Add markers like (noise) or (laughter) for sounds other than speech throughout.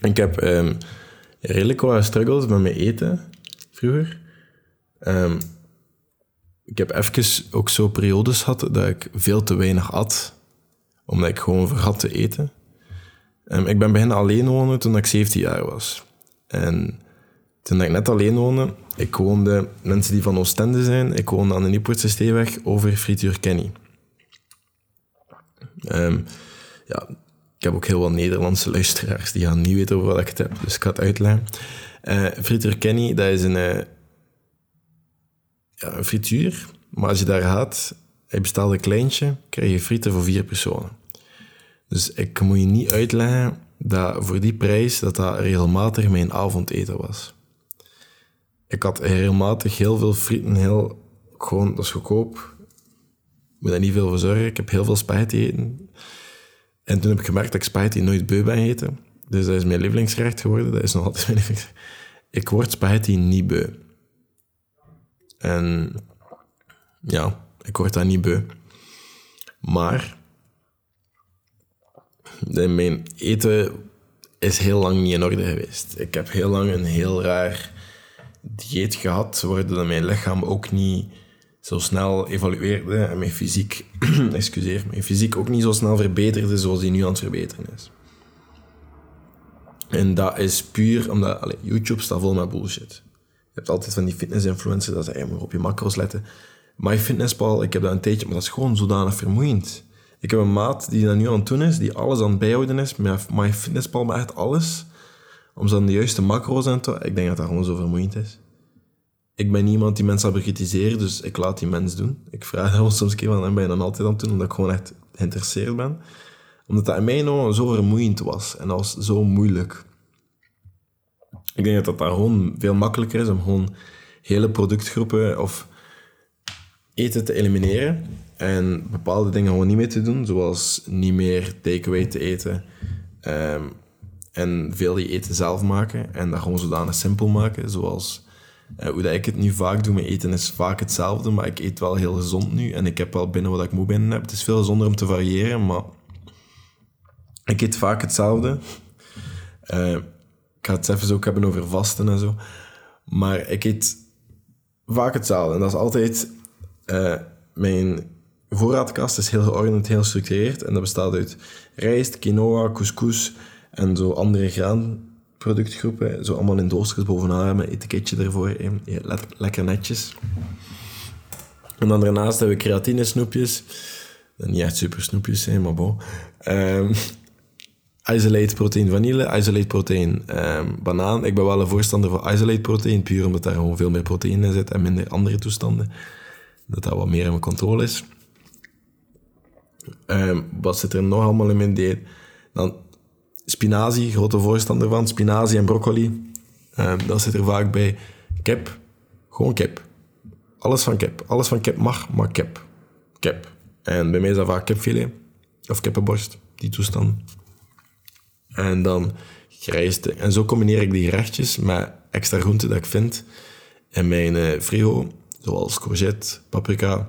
Ik heb ehm, redelijk wat struggles met mijn eten vroeger. Ehm, ik heb even ook zo periodes gehad dat ik veel te weinig at, omdat ik gewoon vergat te eten. Ehm, ik ben beginnen alleen wonen toen ik 17 jaar was. En toen ik net alleen woonde, ik woonde, mensen die van Oostende zijn, ik woonde aan de Nieuwpoortse Steeweg over Frituur Kenny. Ja, ik heb ook heel wat Nederlandse luisteraars die gaan niet weten over wat ik het heb, dus ik ga het uitleggen. Uh, frituur Kenny, dat is een, uh, ja, een frituur, maar als je daar gaat, je bestelt een kleintje, krijg je frieten voor vier personen. Dus ik moet je niet uitleggen dat voor die prijs dat dat regelmatig mijn avondeten was. Ik had regelmatig heel veel frieten, heel, gewoon, dat is goedkoop. Ik moet daar niet veel voor zorgen. Ik heb heel veel spaghetti eten. En toen heb ik gemerkt dat ik spaghetti nooit beu ben eten. Dus dat is mijn lievelingsgerecht geworden. Dat is nog altijd mijn lievelingsgerecht. Ik word spaghetti niet beu. En ja, ik word dat niet beu. Maar mijn eten is heel lang niet in orde geweest. Ik heb heel lang een heel raar dieet gehad, waardoor mijn lichaam ook niet zo snel evolueerde en mijn fysiek, (clears throat) excuseer, mijn fysiek ook niet zo snel verbeterde zoals die nu aan het verbeteren is. En dat is puur omdat allez, YouTube staat vol met bullshit. Je hebt altijd van die fitness-influencers dat moet op je macro's letten. MyFitnessPal, ik heb dat een tijdje, maar dat is gewoon zodanig vermoeiend. Ik heb een maat die dat nu aan het doen is, die alles aan het bijhouden is, MyFitnessPal, maar echt alles. Om ze dan de juiste macro's aan te... Ik denk dat dat gewoon zo vermoeiend is. Ik ben niemand die mensen bekritiseren, dus ik laat die mens doen. Ik vraag hem soms een keer van, en ben je dan altijd aan het doen, omdat ik gewoon echt geïnteresseerd ben. Omdat dat in mij nog zo vermoeiend was. En dat was zo moeilijk. Ik denk dat dat daar gewoon veel makkelijker is om gewoon hele productgroepen of eten te elimineren en bepaalde dingen gewoon niet meer te doen, zoals niet meer takeaway te eten ehm, en veel die eten zelf maken en dat gewoon zodanig simpel maken, zoals uh, hoe dat ik het nu vaak doe. Mijn eten is vaak hetzelfde, maar ik eet wel heel gezond nu en ik heb wel binnen wat ik moet binnen heb. Het is veel gezonder om te variëren, maar ik eet vaak hetzelfde. Uh, ik ga het even ook hebben over vasten en zo. Maar ik eet vaak hetzelfde. En dat is altijd... Uh, mijn voorraadkast is heel geordend, heel gestructureerd. En dat bestaat uit rijst, quinoa, couscous en zo andere graanproductgroepen. Zo allemaal in doosjes bovenaan met etiketje ervoor. lekker netjes. En dan daarnaast hebben we creatine snoepjes. Niet echt super snoepjes, maar bon. Um, isolate protein vanille, isolate protein um, banaan. Ik ben wel een voorstander van isolate protein, puur omdat daar gewoon veel meer proteïne in zit en minder andere toestanden. Dat dat wat meer in mijn controle is. Um, wat zit er nog allemaal in mijn dieet? Dan spinazie, grote voorstander van. Spinazie en broccoli. Um, dat zit er vaak bij. Kip, gewoon kip. Alles van kip. Alles van kip mag, maar kip. Kip. En bij mij is dat vaak kipfilet. Of kippenborst, die toestand. En dan rijst. En zo combineer ik die gerechtjes met extra groenten dat ik vind in mijn uh, frigo. Zoals courgette, paprika,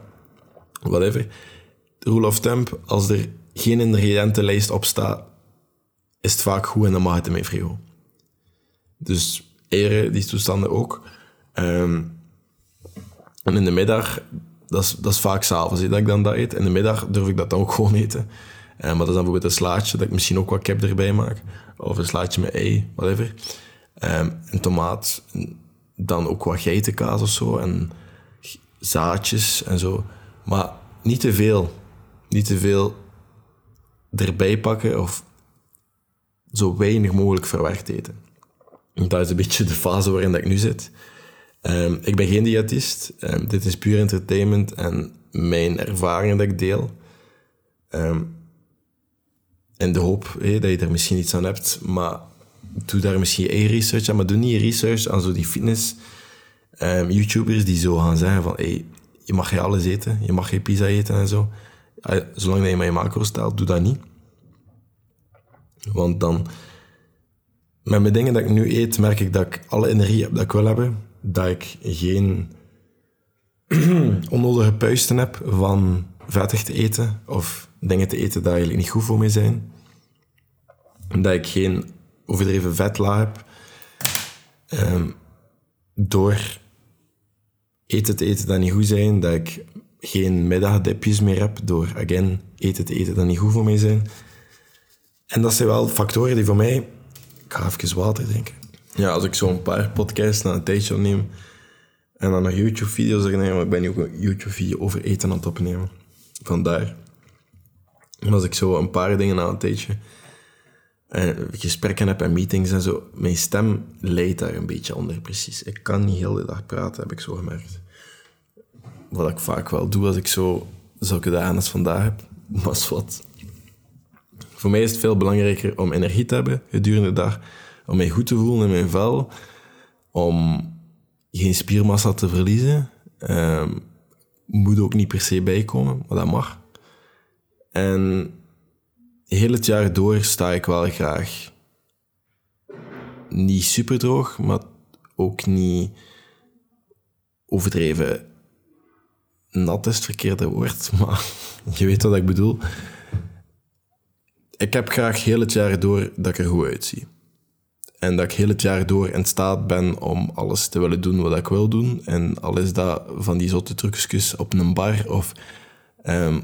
whatever rule of temp, als er geen ingrediëntenlijst op staat, is het vaak goed en dan mag het in mijn. Dus eieren, die toestanden ook. Ehm, en in de middag, dat is, dat is vaak s'avonds dat ik dan dat eet. In de middag durf ik dat dan ook gewoon eten. Um, maar dat is dan bijvoorbeeld een slaatje, dat ik misschien ook wat kip erbij maak. Of een slaatje met ei, whatever. Um, een tomaat, dan ook wat geitenkaas of zo. En zaadjes en zo. Maar niet te veel niet te veel erbij pakken of zo weinig mogelijk verwerkt eten. Dat is een beetje de fase waarin dat ik nu zit. Um, ik ben geen diëtist. Um, dit is puur entertainment en mijn ervaringen dat ik deel. Um, in de hoop dat je er misschien iets aan hebt, maar doe daar misschien eigen research aan. Maar doe niet research aan zo die fitness YouTubers die zo gaan zeggen van hey, je mag geen alles eten, je mag geen pizza eten en zo. Ah, zolang je maar je macro stelt, doe dat niet. Want dan, met mijn dingen dat ik nu eet, merk ik dat ik alle energie heb dat ik wil hebben. Dat ik geen (clears throat) onnodige puisten heb van vettig te eten of dingen te eten die eigenlijk niet goed voor mij zijn. Dat ik geen overdreven vetla heb. Ehm, door eten te eten dat niet goed zijn, dat ik geen middagdipjes meer heb, door, again, eten te eten dat niet goed voor mij zijn. En dat zijn wel factoren die voor mij... Ik ga even water drinken. Ja, als ik zo een paar podcasts na een tijdje opneem en dan nog YouTube-video's neem, maar ik ben nu ook een YouTube-video over eten aan het opnemen. Vandaar. En als ik zo een paar dingen na een tijdje en eh, gesprekken heb en meetings en zo, mijn stem leidt daar een beetje onder, precies. Ik kan niet heel de dag praten, heb ik zo gemerkt. Wat ik vaak wel doe als ik zo zulke dagen als vandaag heb. (laughs) Maar wat. Voor mij is het veel belangrijker om energie te hebben gedurende de dag, om mij goed te voelen in mijn vel, om geen spiermassa te verliezen. Um, moet ook niet per se bijkomen, maar dat mag. En heel het jaar door sta ik wel graag niet super droog, maar ook niet overdreven nat is het verkeerde woord, (laughs) maar je weet wat ik bedoel. Ik heb graag heel het jaar door dat ik er goed uitzie. En dat ik heel het jaar door in staat ben om alles te willen doen wat ik wil doen. En al is dat van die zotte trucjes op een bar of um,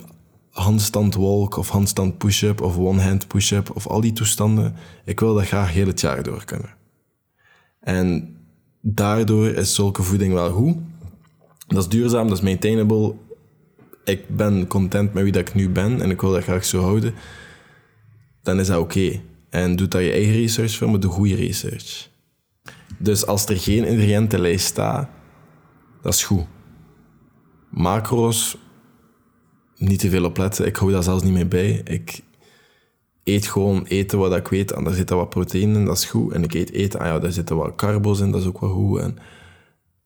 handstand walk of handstand push-up of one-hand push-up of al die toestanden. Ik wil dat graag heel het jaar door kunnen. En daardoor is zulke voeding wel goed. Dat is duurzaam, dat is maintainable. Ik ben content met wie dat ik nu ben en ik wil dat graag zo houden. Dan is dat oké. En doe dat je eigen research voor, maar doe goede research. Dus als er geen ingrediëntenlijst staat, dat is goed. Macro's, niet te veel op letten. Ik hou daar zelfs niet mee bij. Ik eet gewoon eten wat ik weet. En daar zit wat proteïne in, dat is goed. En ik eet eten, ah ja, daar zitten wat carbo's in, dat is ook wel goed. En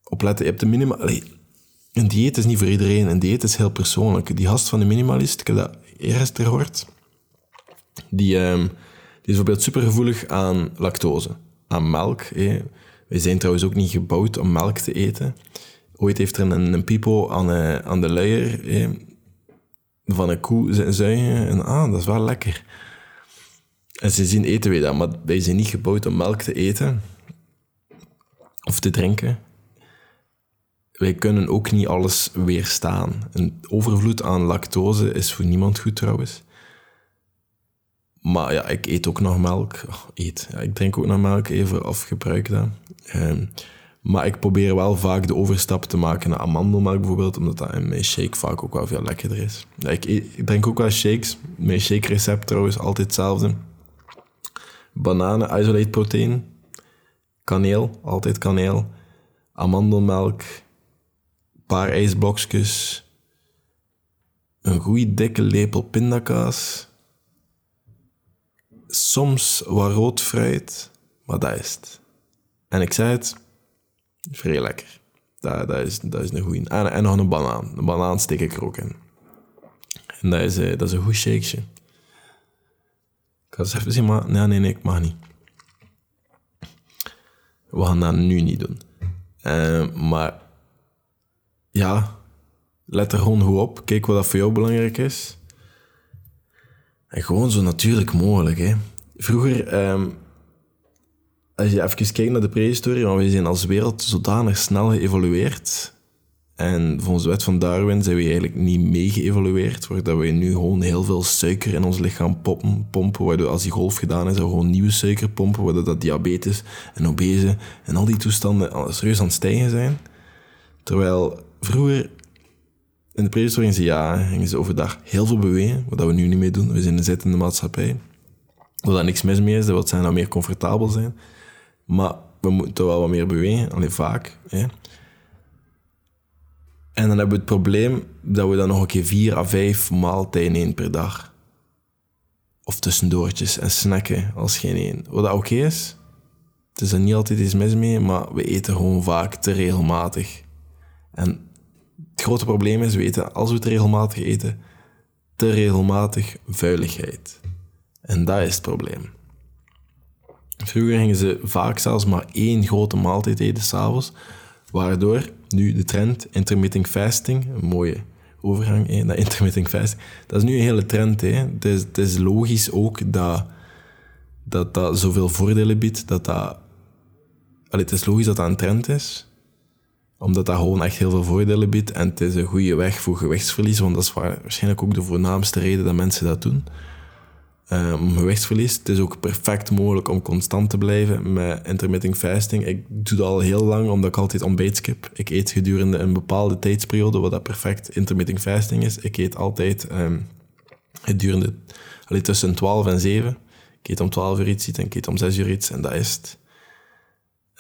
opletten, je hebt de minimaal... een dieet is niet voor iedereen. Een dieet is heel persoonlijk. Die gast van de minimalist, ik heb dat eerst gehoord, die, um, die is bijvoorbeeld supergevoelig aan lactose, aan melk. Eh. Wij zijn trouwens ook niet gebouwd om melk te eten. Ooit heeft er een, een pipo aan, uh, aan de luier eh, van een koe zuigen. En ah, dat is wel lekker. En ze zien eten we dat, maar wij zijn niet gebouwd om melk te eten of te drinken. Wij kunnen ook niet alles weerstaan. Een overvloed aan lactose is voor niemand goed trouwens. Maar ja, ik eet ook nog melk. Oh, eet. Ja, ik drink ook nog melk, even of gebruik dat. Um, maar ik probeer wel vaak de overstap te maken naar amandelmelk bijvoorbeeld, omdat dat in mijn shake vaak ook wel veel lekkerder is. Ja, ik, drink ook wel shakes. Mijn shake recept trouwens altijd hetzelfde. Bananen, isolate protein. Kaneel, altijd kaneel. Amandelmelk. paar ijsblokjes. Een goede dikke lepel pindakaas soms wat rood fruit, maar dat is het. En ik zei het, vrij lekker. Dat, dat, is, dat is een goeie. En, en nog een banaan. Een banaan steek ik er ook in. En dat is, eh, dat is een goed shakeje. Ik ga eens even zien, maar nee, nee, nee, ik mag niet. We gaan dat nu niet doen. Uh, maar ja, let er gewoon goed op. Kijk wat dat voor jou belangrijk is. En gewoon zo natuurlijk mogelijk. Hè. Vroeger, um, als je even kijkt naar de prehistorie, want we zijn als wereld zodanig snel geëvolueerd. En volgens de wet van Darwin zijn we eigenlijk niet mee geëvolueerd, waardoor we nu gewoon heel veel suiker in ons lichaam pompen, pompen waardoor als die golf gedaan is, we gewoon nieuwe suiker pompen, waardoor dat diabetes en obese en al die toestanden serieus aan het stijgen zijn. Terwijl vroeger in de ze ja, gingen ze overdag heel veel bewegen, wat we nu niet meer doen. We zijn een zittende maatschappij. Waar daar niks mis mee is, dat dat we meer comfortabel zijn. Maar we moeten wel wat meer bewegen, alleen vaak. Hè. En dan hebben we het probleem dat we dan nog een keer vier à vijf maaltijden per dag. Of tussendoortjes en snacken als geen één. Wat dat oké is. Het is er niet altijd iets mis mee, maar we eten gewoon vaak te regelmatig. En het grote probleem is, weten, als we het regelmatig eten, te regelmatig vuiligheid. En dat is het probleem. Vroeger gingen ze vaak zelfs maar één grote maaltijd eten s'avonds, waardoor nu de trend intermittent fasting, een mooie overgang naar intermittent fasting, dat is nu een hele trend. Hè. Het, is, het is logisch ook dat dat dat zoveel voordelen biedt, dat dat... Allee, het is logisch dat dat een trend is, omdat dat gewoon echt heel veel voordelen biedt en het is een goede weg voor gewichtsverlies, want dat is waarschijnlijk ook de voornaamste reden dat mensen dat doen. Om gewichtsverlies. Het is ook perfect mogelijk om constant te blijven met intermittent fasting. Ik doe dat al heel lang, omdat ik altijd ontbijt skip. Ik eet gedurende een bepaalde tijdsperiode, wat dat perfect intermittent fasting is. Ik eet altijd um, gedurende allee, tussen 12 en 7. Ik eet om 12 uur iets en ik eet om 6 uur iets en dat is het.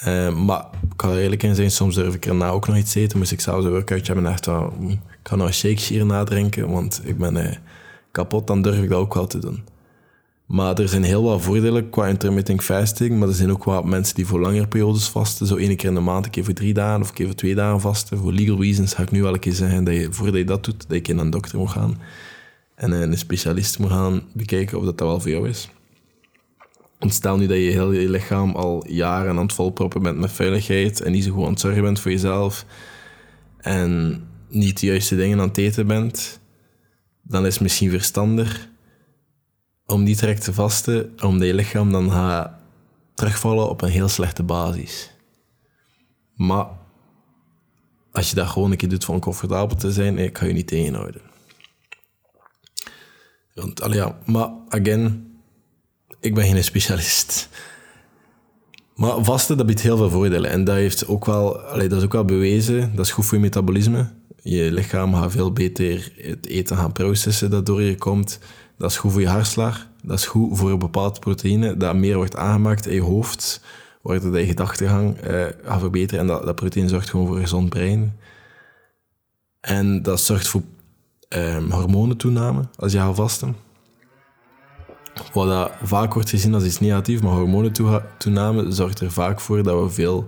Uh, maar ik kan er eerlijk in zijn, soms durf ik erna ook nog iets eten. Moest ik zelfs een workout hebben en echt ik kan nog een shake hier nadrinken, want ik ben uh, kapot, dan durf ik dat ook wel te doen. Maar er zijn heel wat voordelen qua intermittent fasting. Maar er zijn ook wat mensen die voor langere periodes vasten. Zo één keer in de maand, een keer voor drie dagen of een keer voor twee dagen vasten. Voor legal reasons ga ik nu wel een keer zeggen dat je, voordat je dat doet, dat je naar een dokter moet gaan. En een specialist moet gaan bekijken of dat, dat wel voor jou is. Want stel nu dat je heel je lichaam al jaren aan het volproppen bent met veiligheid en niet zo goed aan het zorgen bent voor jezelf en niet de juiste dingen aan het eten bent, dan is het misschien verstandig om niet direct te vasten, omdat je lichaam dan gaat terugvallen op een heel slechte basis. Maar als je dat gewoon een keer doet om comfortabel te zijn, ik ga je niet tegenhouden. Want, maar again, ik ben geen specialist. Maar vasten, dat biedt heel veel voordelen. En dat, heeft ook wel, dat is ook wel bewezen. Dat is goed voor je metabolisme. Je lichaam gaat veel beter het eten gaan processen dat door je komt. Dat is goed voor je hartslag. Dat is goed voor een bepaald proteïne dat meer wordt aangemaakt in je hoofd, waardoor je gedachtegang eh, gaat verbeteren. En dat, dat proteïne zorgt gewoon voor een gezond brein. En dat zorgt voor um, hormonentoename als je gaat vasten. Wat dat vaak wordt gezien als iets negatiefs, maar hormonentoename zorgt er vaak voor dat we veel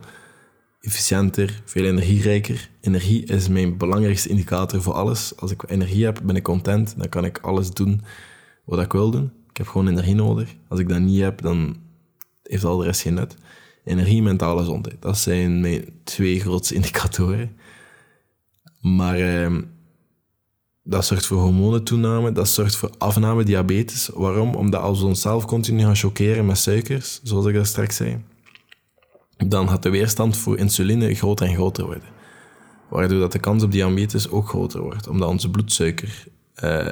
efficiënter, veel energierijker. Energie is mijn belangrijkste indicator voor alles. Als ik energie heb, ben ik content, dan kan ik alles doen wat ik wil doen. Ik heb gewoon energie nodig. Als ik dat niet heb, dan heeft al de rest geen nut. Energie en mentale gezondheid. Dat zijn mijn twee grootste (laughs) indicatoren. Maar eh, dat zorgt voor hormonentoename, dat zorgt voor afname diabetes. Waarom? Omdat als we onszelf continu gaan chockeren met suikers, zoals ik dat straks zei, dan gaat de weerstand voor insuline groter en groter worden. Waardoor dat de kans op diabetes ook groter wordt, omdat onze bloedsuiker... Uh,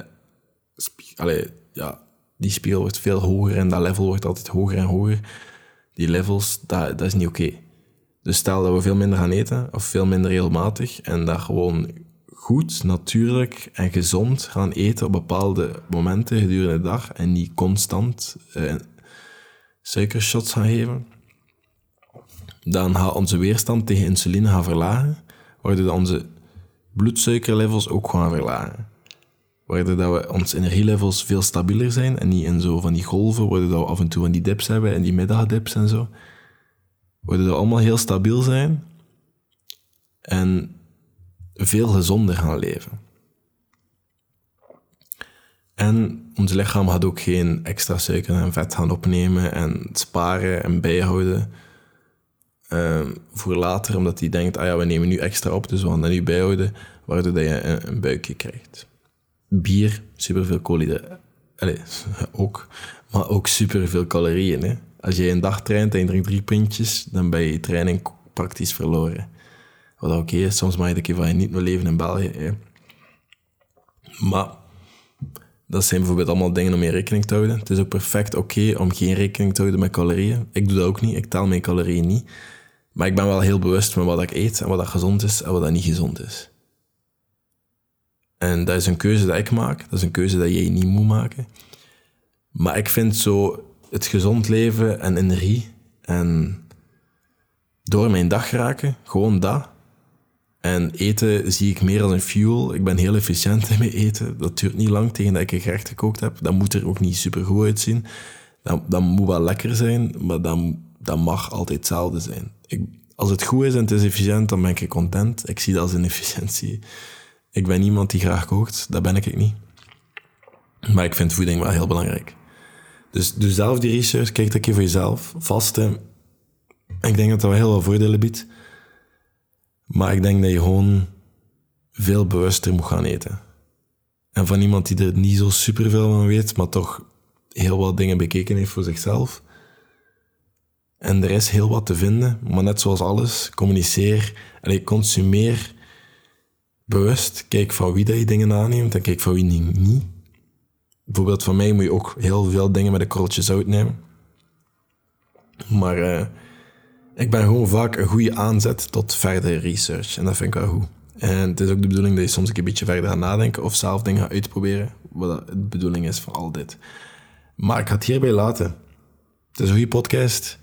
allee, ja, die spiegel wordt veel hoger en dat level wordt altijd hoger en hoger. Die levels, dat, dat is niet oké. Dus stel dat we veel minder gaan eten, of veel minder regelmatig, en dat gewoon goed, natuurlijk en gezond gaan eten op bepaalde momenten gedurende de dag en niet constant eh, suikershots gaan geven, dan gaat onze weerstand tegen insuline gaan verlagen, waardoor onze bloedsuikerlevels ook gaan verlagen waardoor dat we ons energielevels veel stabieler zijn en niet in zo van die golven, waardoor dat we af en toe van die dips hebben en die middagdips en zo. Waardoor we allemaal heel stabiel zijn en veel gezonder gaan leven. En ons lichaam gaat ook geen extra suiker en vet gaan opnemen en sparen en bijhouden uh, voor later, omdat hij denkt, ah ja, we nemen nu extra op, dus we gaan nu bijhouden, waardoor dat je een, buikje krijgt bier, superveel koolhydraten. (laughs) Ook. Maar ook superveel calorieën. Hè. Als je een dag traint en je drinkt drie pintjes, dan ben je training praktisch verloren. Wat oké is, soms mag je een keer van je niet meer leven in België. Hè. Maar dat zijn bijvoorbeeld allemaal dingen om je rekening te houden. Het is ook perfect oké om geen rekening te houden met calorieën. Ik doe dat ook niet, ik tel mijn calorieën niet. Maar ik ben wel heel bewust van wat ik eet en wat dat gezond is en wat dat niet gezond is. En dat is een keuze dat ik maak. Dat is een keuze dat jij niet moet maken. Maar ik vind zo het gezond leven en energie en door mijn dag raken, gewoon dat. En eten zie ik meer als een fuel. Ik ben heel efficiënt (laughs) in mijn eten. Dat duurt niet lang tegen dat ik een gerecht gekookt heb. Dat moet er ook niet super goed uitzien. Dat, moet wel lekker zijn, maar dat, dat mag altijd hetzelfde zijn. Ik, als het goed is en het is efficiënt, dan ben ik content. Ik zie dat als een (laughs) efficiëntie. Ik ben iemand die graag kookt, dat ben ik niet. Maar ik vind voeding wel heel belangrijk. Dus doe zelf die research, kijk dat keer voor jezelf. Vasten, ik denk dat dat wel heel veel voordelen biedt. Maar ik denk dat je gewoon veel bewuster moet gaan eten. En van iemand die er niet zo superveel van weet, maar toch heel wat dingen bekeken heeft voor zichzelf, En er is heel wat te vinden, maar net zoals alles, communiceer en consumeer bewust. Kijk van wie dat je dingen aanneemt en kijk van wie niet. Bijvoorbeeld van mij moet je ook heel veel dingen met een korreltje zout nemen. Maar uh, ik ben gewoon vaak een goede aanzet tot verdere research. En dat vind ik wel goed. En het is ook de bedoeling dat je soms een beetje verder gaat nadenken of zelf dingen gaat uitproberen. Wat de bedoeling is van al dit. Maar ik ga het hierbij laten. Het is een goede podcast.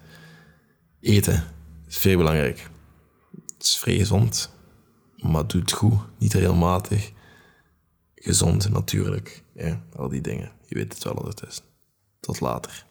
Eten is veel belangrijk. Het is vrij gezond, maar doe het goed, niet regelmatig. Gezond, natuurlijk. Ja, al die dingen. Je weet het wel wat het is. Tot later.